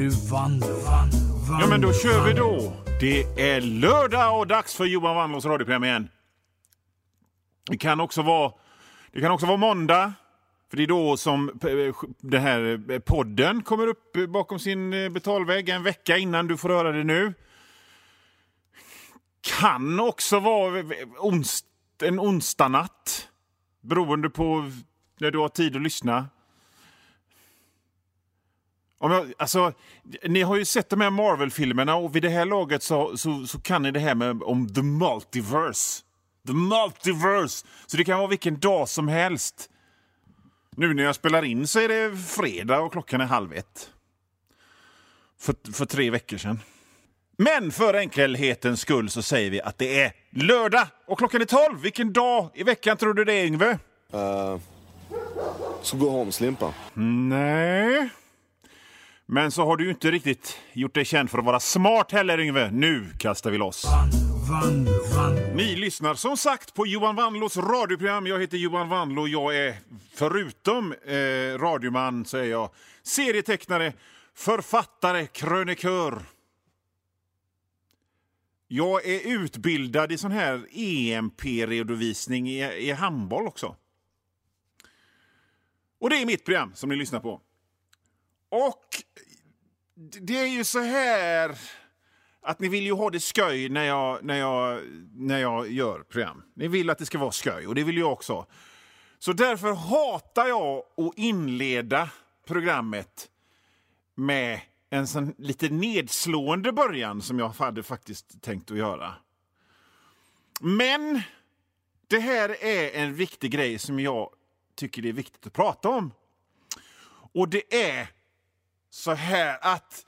nu Vanlo, vann, vann. Ja, men då kör vi då. Det är lördag och dags för Johan Wannlås radioprogram igen. Det kan också vara, det kan också vara måndag. För det är då som eh, den här eh, podden kommer upp bakom sin eh, betalvägg en vecka innan du får höra det nu. Kan också vara en onsdagnatt. Beroende på när du har tid att lyssna. Om jag, alltså, ni har ju sett de här Marvel-filmerna och vid det här laget så, så, så kan ni det här med om the multiverse. The multiverse! Så det kan vara vilken dag som helst. Nu när jag spelar in så är det fredag och klockan är halv ett. För, för tre veckor sedan. Men för enkelhetens skull så säger vi att det är lördag och klockan är tolv. Vilken dag i veckan tror du det är, Yngve? Uh, så gå hem, Slimpa. Nej. Men så har du ju inte riktigt gjort dig känd för att vara smart heller, Yngve. Nu kastar vi loss. Van, van. Ni lyssnar som sagt på Johan Wanlås radioprogram. Jag heter Johan Wanlå. Jag är förutom eh, radioman så är jag serietecknare, författare, krönikör. Jag är utbildad i sån här EMP-redovisning i, i handboll också. Och det är mitt program som ni lyssnar på. Och det är ju så här att ni vill ju ha det sköj när jag, när, jag, när jag gör program. Ni vill att det ska vara sköj och det vill jag också. Så därför hatar jag att inleda programmet med en sån lite nedslående början som jag hade faktiskt tänkt att göra. Men det här är en viktig grej som jag tycker det är viktigt att prata om. Och det är så här att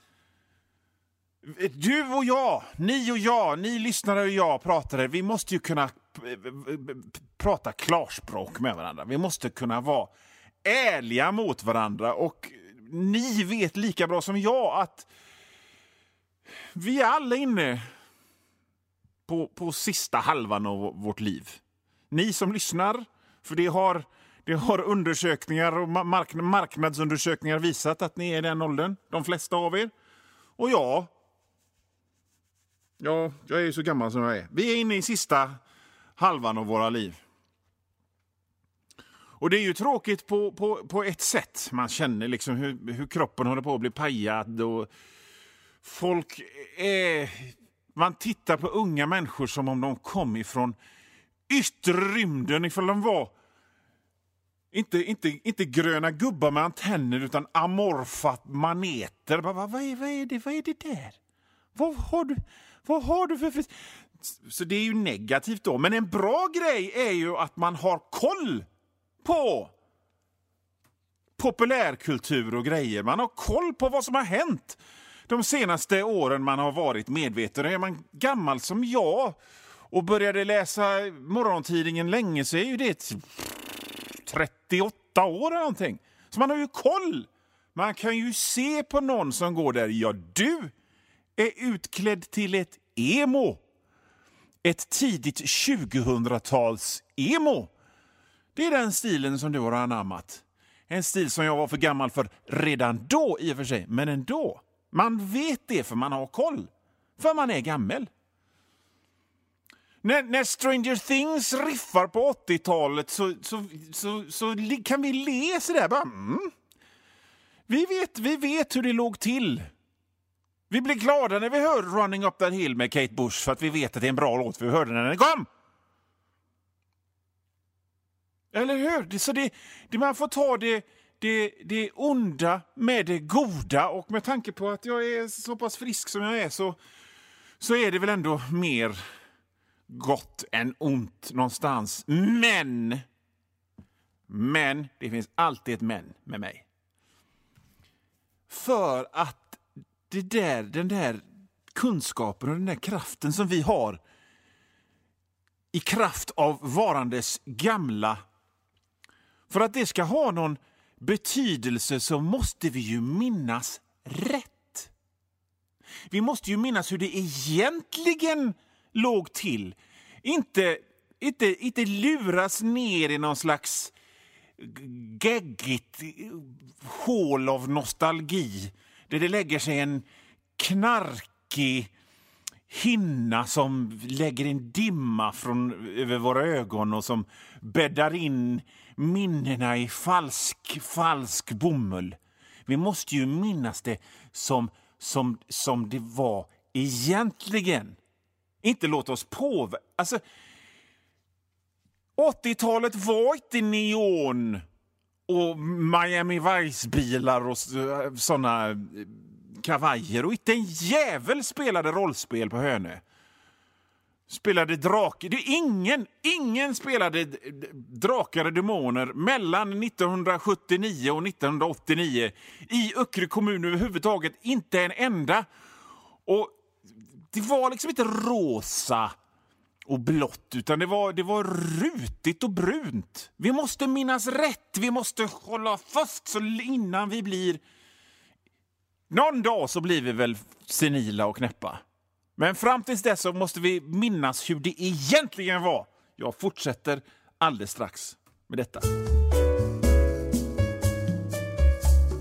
du och jag, ni och jag, ni lyssnare och jag pratare, vi måste ju kunna prata klarspråk med varandra. Vi måste kunna vara ärliga mot varandra och ni vet lika bra som jag att vi är alla inne på, på sista halvan av vårt liv. Ni som lyssnar, för det har, det har undersökningar och mark, marknadsundersökningar visat att ni är i den åldern, de flesta av er. Och ja, ja, jag är ju så gammal som jag är. Vi är inne i sista halvan av våra liv. Och det är ju tråkigt på, på, på ett sätt. Man känner liksom hur, hur kroppen håller på att bli pajad. Och folk är... Man tittar på unga människor som om de kom ifrån yttre rymden. Ifall de var inte, inte, inte gröna gubbar med antenner utan amorfa maneter. Vad, vad, är, vad, är, det, vad är det där? Vad har du, vad har du för... Så det är ju negativt då. Men en bra grej är ju att man har koll på populärkultur och grejer. Man har koll på vad som har hänt de senaste åren man har varit medveten. Är man gammal som jag och började läsa morgontidningen länge så är ju det 38 år eller någonting. Så man har ju koll. Man kan ju se på någon som går där. Ja, du är utklädd till ett emo. Ett tidigt 2000-tals emo. Det är den stilen som du har anammat. En stil som jag var för gammal för redan då i och för sig, men ändå. Man vet det för man har koll. För man är gammal. När, när Stranger Things riffar på 80-talet så, så, så, så, kan vi le sådär bara... Mm. Vi, vet, vi vet hur det låg till. Vi blir glada när vi hör Running Up That Hill med Kate Bush för att vi vet att det är en bra låt, för vi hörde den när den kom. Eller hur? Så det, det, man får ta det, det, det onda med det goda och med tanke på att jag är så pass frisk som jag är så, så är det väl ändå mer gott än ont någonstans. Men, men, det finns alltid ett men med mig. För att det där, den där kunskapen och den där kraften som vi har i kraft av varandes gamla för att det ska ha någon betydelse så måste vi ju minnas rätt. Vi måste ju minnas hur det egentligen låg till. Inte, inte, inte luras ner i någon slags geggigt hål av nostalgi där det lägger sig en knarkig hinna som lägger en dimma från, över våra ögon och som bäddar in minnena i falsk, falsk bomull. Vi måste ju minnas det som, som, som det var egentligen. Inte låta oss påverka... Alltså, 80-talet var inte neon och Miami Vice-bilar och eh, såna eh, kavajer och inte en jävel spelade rollspel på Hönö. Spelade drake. Det är ingen, ingen spelade drakar och demoner mellan 1979 och 1989 i Öckerö kommun överhuvudtaget. Inte en enda. Och det var liksom inte rosa och blått, utan det var, det var rutigt och brunt. Vi måste minnas rätt, vi måste hålla fast så innan vi blir... Någon dag så blir vi väl senila och knäppa. Men fram tills dess så måste vi minnas hur det egentligen var. Jag fortsätter alldeles strax med detta.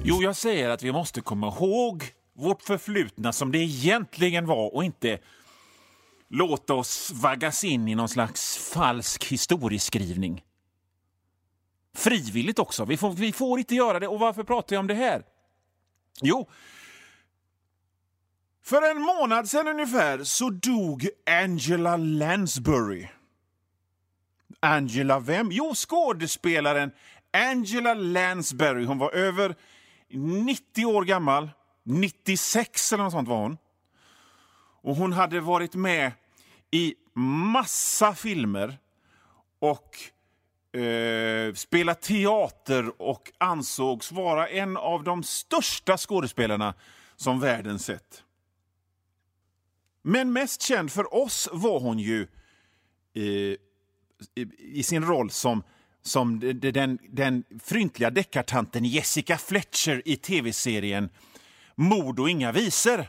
Jo, jag säger att vi måste komma ihåg vårt förflutna som det egentligen var och inte låta oss vaggas in i någon slags falsk historieskrivning. Frivilligt också. Vi får, vi får inte göra det. Och varför pratar jag om det här? Jo, för en månad sedan ungefär så dog Angela Lansbury. Angela vem? Jo, skådespelaren Angela Lansbury. Hon var över 90 år gammal. 96 eller något sånt var hon. Och hon hade varit med i massa filmer och eh, spelat teater och ansågs vara en av de största skådespelarna som världen sett. Men mest känd för oss var hon ju eh, i, i sin roll som som den, den fryntliga deckartanten Jessica Fletcher i tv-serien Mord och inga visor.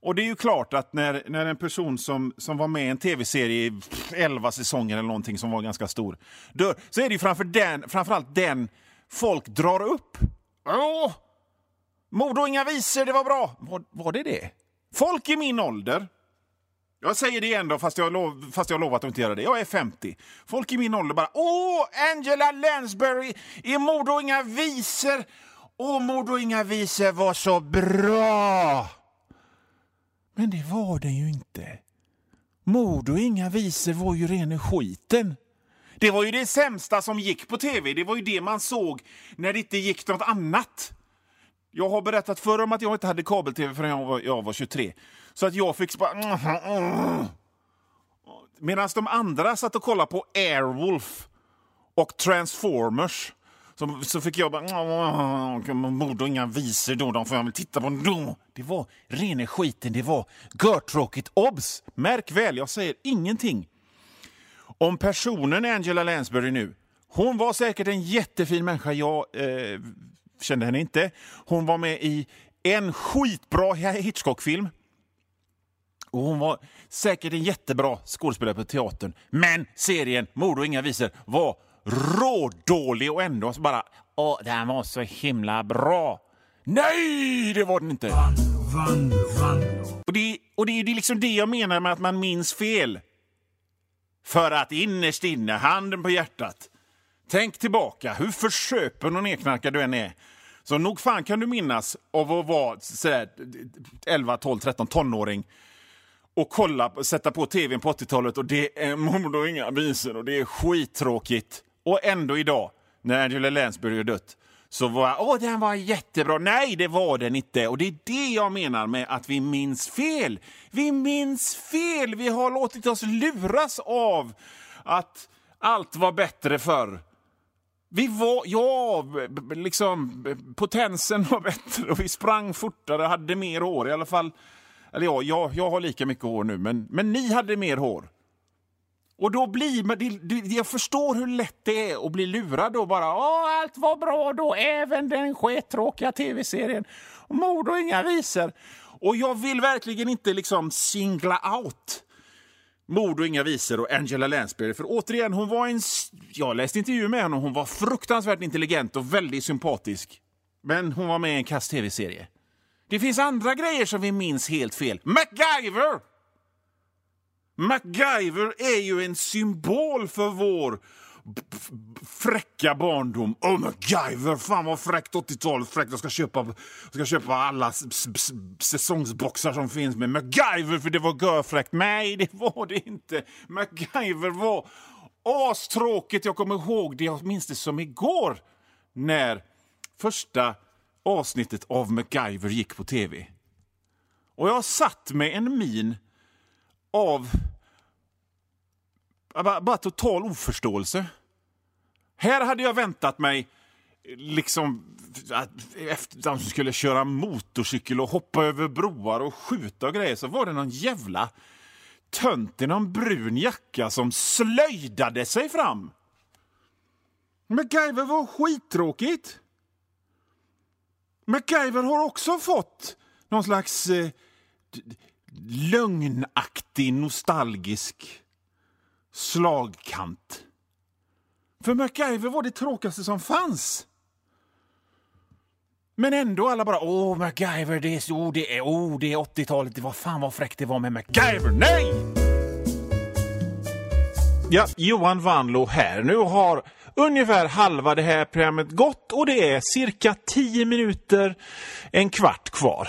Och det är ju klart att när, när en person som, som var med i en tv-serie i 11 säsonger eller någonting som var ganska stor dör, så är det ju framför den, framförallt den folk drar upp. Åh! Mord och inga visor, det var bra. Var, var det det? Folk i min ålder, jag säger det igen då, fast jag, lov, fast jag lovat att inte göra det. Jag är 50. Folk i min ålder bara Åh, Angela Lansbury i Mord och inga visor. Åh, Mord och inga visor var så bra. Men det var den ju inte. Mord och inga visor var ju rena skiten. Det var ju det sämsta som gick på tv. Det var ju det man såg när det inte gick något annat. Jag har berättat förr om att jag inte hade kabel-tv förrän jag var, jag var 23. Så att jag fick bara... Medan de andra satt och kollade på Airwolf och Transformers så, så fick jag bara... Mord och inga visor då, de får jag väl titta på då. Det var rena skiten, det var görtråkigt. Obs! Märk väl, jag säger ingenting om personen Angela Lansbury nu. Hon var säkert en jättefin människa. Jag eh, kände henne inte. Hon var med i en skitbra Hitchcock-film. Och hon var säkert en jättebra skådespelare på teatern. Men serien Mord och inga visor var rådålig och ändå så bara Åh, den var så himla bra. Nej, det var den inte! Vann, vann. Och det, och det är liksom det jag menar med att man minns fel. För att innerst inne, handen på hjärtat, tänk tillbaka hur försöpen och nedknarkad du än är. Så nog fan kan du minnas av att vara sådär 11, 12, 13 tonåring och kolla, sätta på tvn på 80-talet och det är och inga visor och det är skittråkigt. Och ändå idag, när Angela Lansbury är dött, så var åh den var jättebra. Nej, det var den inte. Och det är det jag menar med att vi minns fel. Vi minns fel. Vi har låtit oss luras av att allt var bättre förr. Vi var, ja, liksom potensen var bättre och vi sprang fortare och hade mer hår i alla fall. Eller ja, jag, jag har lika mycket hår nu, men, men ni hade mer hår. Och då blir man, det, det, jag förstår hur lätt det är att bli lurad och bara. Åh, allt var bra då, även den skittråkiga tv-serien. Mord och inga visor. Och jag vill verkligen inte liksom singla out Mord och inga visor och Angela Lansbury. För återigen, hon var en... Jag läste intervjuer med henne och hon var fruktansvärt intelligent och väldigt sympatisk. Men hon var med i en kass tv-serie. Det finns andra grejer som vi minns helt fel. MacGyver! MacGyver är ju en symbol för vår fräcka barndom. Oh, MacGyver! Fan vad fräckt 80-talet. Fräckt. Jag ska köpa, jag ska köpa alla säsongsboxar som finns med MacGyver för det var görfräckt. Nej, det var det inte. MacGyver var astråkigt. Jag kommer ihåg det. Jag minns det som igår när första avsnittet av MacGyver gick på tv. Och jag satt med en min av bara, bara total oförståelse. Här hade jag väntat mig liksom att efter de som skulle köra motorcykel och hoppa över broar och skjuta och grejer så var det någon jävla tönt i någon brun jacka som slöjdade sig fram. MacGyver var skittråkigt. MacGyver har också fått någon slags eh, lögnaktig, nostalgisk slagkant. För MacGyver var det tråkigaste som fanns. Men ändå alla bara åh MacGyver, det är så, det är, oh, det är 80-talet, det var fan vad fräckt det var med MacGyver. Nej! Ja, Johan Vanlo här. Nu har ungefär halva det här programmet gått och det är cirka 10 minuter, en kvart kvar